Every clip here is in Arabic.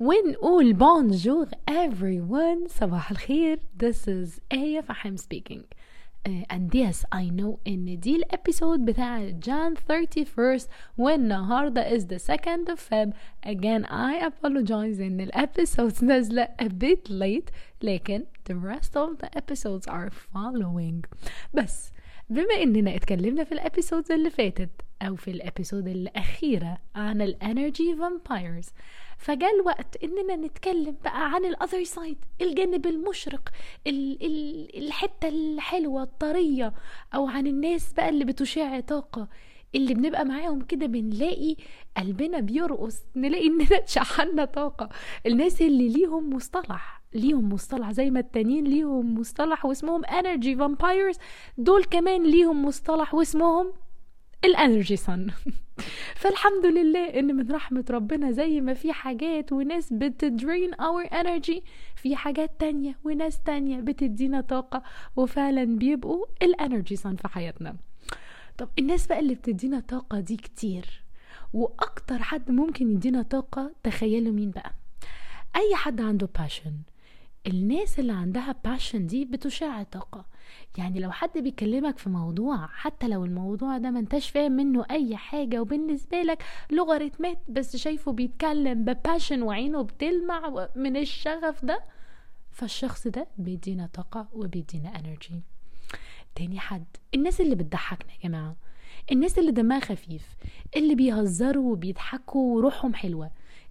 ونقول bonjour everyone صباح الخير this is Aya Fahim speaking uh, and yes I know ان دي الابيسود بتاع Jan 31st والنهاردة is the 2nd of Feb again I apologize ان الابيسودز نازلة a bit late لكن the rest of the episodes are following بس بما إننا اتكلمنا في ال episodes اللي فاتت أو في ال episode الأخيرة عن ال energy vampires فجاء الوقت إننا نتكلم بقى عن ال other side الجانب المشرق ال ال الحتة الحلوة الطرية أو عن الناس بقى اللي بتشع طاقة. اللي بنبقى معاهم كده بنلاقي قلبنا بيرقص نلاقي اننا اتشحنا طاقة. الناس اللي ليهم مصطلح ليهم مصطلح زي ما التانيين ليهم مصطلح واسمهم energy vampires دول كمان ليهم مصطلح واسمهم ال energy sun فالحمد لله إن من رحمة ربنا زي ما في حاجات وناس بت drain our energy في حاجات تانية وناس تانية بتدينا طاقة وفعلا بيبقوا ال energy sun في حياتنا. طب الناس بقى اللي بتدينا طاقة دي كتير وأكتر حد ممكن يدينا طاقة تخيلوا مين بقى؟ أي حد عنده passion الناس اللي عندها passion دي بتشع طاقة. يعني لو حد بيكلمك في موضوع حتى لو الموضوع ده ما انتش فاهم منه أي حاجة وبالنسبة لك لوغاريتمات بس شايفه بيتكلم ب passion وعينه بتلمع من الشغف ده فالشخص ده بيدينا طاقة وبيدينا energy تاني حد. الناس اللي بتضحكنا يا جماعة. الناس اللي دمها خفيف. اللي بيهزروا وبيضحكوا وروحهم حلوة.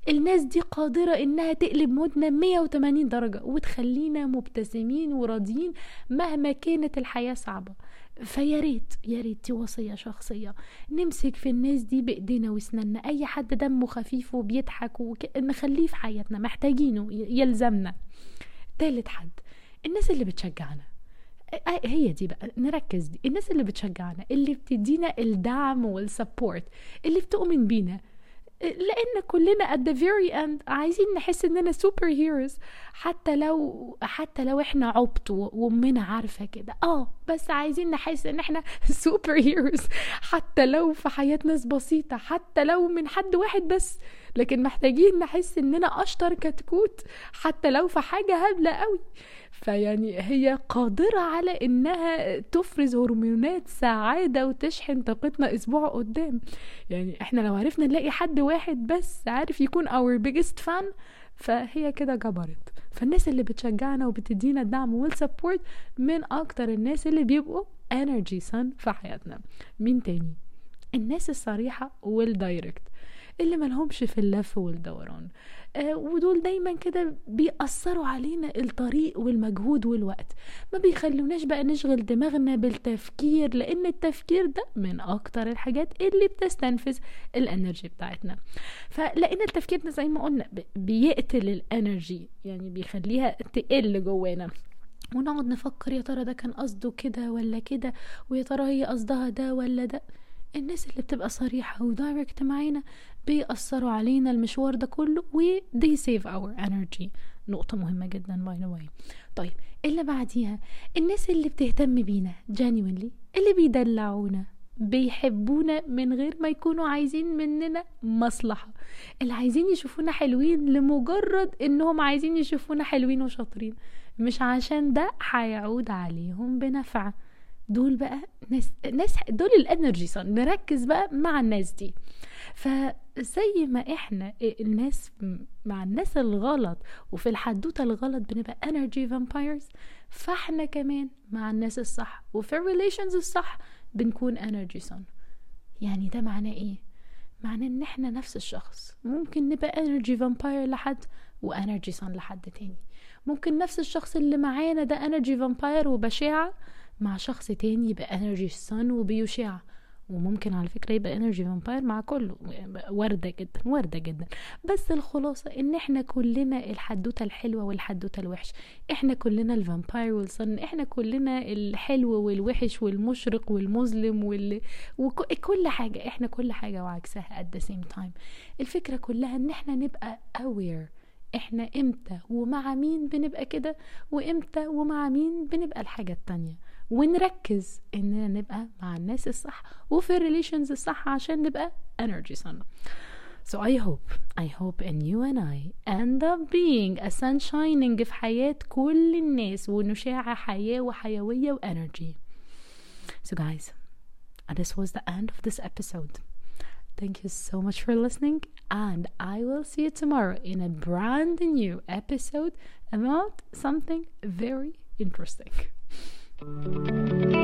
الناس دي قادرة إنها تقلب mood نا 180 درجة وتخلينا مبتسمين وراضيين مهما كانت الحياة صعبة. فيا ريت يا ريت دي وصية شخصية. نمسك في الناس دي بإيدينا واسناننا أي حد دمه خفيف وبيضحك وك... نخليه في حياتنا. محتاجينه يلزمنا. تالت حد. الناس اللي بتشجعنا. هي دي بقى نركز دي. الناس اللي بتشجعنا اللي بتدينا الدعم وال support اللي بتؤمن بينا. لأن كلنا at the very end عايزين نحس إننا super heroes حتى لو حتى لو إحنا عبط وأمنا عارفة كده. آه بس عايزين نحس إن إحنا super heroes حتى لو في حياه ناس بسيطة حتى لو من حد واحد بس. لكن محتاجين نحس إننا أشطر كتكوت حتى لو في حاجة هبلة قوي. فيعني هي قادرة على إنها تفرز هرمونات سعادة وتشحن طاقتنا أسبوع قدام. يعني إحنا لو عرفنا نلاقي حد واحد بس عارف يكون our biggest fan فهي كده جبرت. فالناس اللي بتشجعنا وبتدينا الدعم وال support من أكتر الناس اللي بيبقوا energy sun في حياتنا. مين تاني؟ الناس الصريحة وال direct اللي ملهمش في اللف والدوران. آه ودول دايما كده بيقصروا علينا الطريق والمجهود والوقت. ما بيخلوناش بقى نشغل دماغنا بالتفكير لأن التفكير ده من أكتر الحاجات اللي بتستنفذ ال energy بتاعتنا. فلأن التفكير ده زي ما قلنا بيقتل ال energy يعني بيخليها تقل جوانا. ونقعد نفكر يا ترى ده كان قصده كده ولا كده ويا ترى هي قصدها ده ولا ده. الناس اللي بتبقى صريحة و direct معانا بيأثروا علينا المشوار ده كله و they save our energy. نقطة مهمة جدا by the way. طيب اللي بعديها الناس اللي بتهتم بينا genuinely اللي بيدلعونا بيحبونا من غير ما يكونوا عايزين مننا مصلحة. اللي عايزين يشوفونا حلوين لمجرد إنهم عايزين يشوفونا حلوين وشاطرين. مش عشان ده هيعود عليهم بنفع. دول بقى ناس ناس دول ال energy sun نركز بقى مع الناس دي. فزي ما إحنا الناس مع الناس الغلط وفي الحدوتة الغلط بنبقى energy vampires فإحنا كمان مع الناس الصح وفي ال relations الصح بنكون energy sun يعني ده معناه إيه؟ معناه إن إحنا نفس الشخص. ممكن نبقى energy vampire لحد و energy sun لحد تاني. ممكن نفس الشخص اللي معانا ده energy vampire وبشاعة مع شخص تاني يبقى energy sun وبيشع. وممكن على فكرة يبقى energy vampire مع كله. وارده جدا وارده جدا. بس الخلاصة إن إحنا كلنا الحدوتة الحلوة والحدوتة الوحش. إحنا كلنا ال vampire وال sun إحنا كلنا الحلو والوحش والمشرق والمظلم وال... وكل حاجة. إحنا كل حاجة وعكسها at the same time. الفكرة كلها إن إحنا نبقى aware. إحنا إمتى ومع مين بنبقى كده؟ وإمتى ومع مين بنبقى الحاجة التانية؟ ونركز اننا نبقى مع الناس الصح وفي الريليشنز الصح عشان نبقى energy sun So I hope, I hope and you and I end up being a sun shining في حياة كل الناس ونشاع حياة وحيوية وenergy. So guys, this was the end of this episode. Thank you so much for listening, and I will see you tomorrow in a brand new episode about something very interesting. Música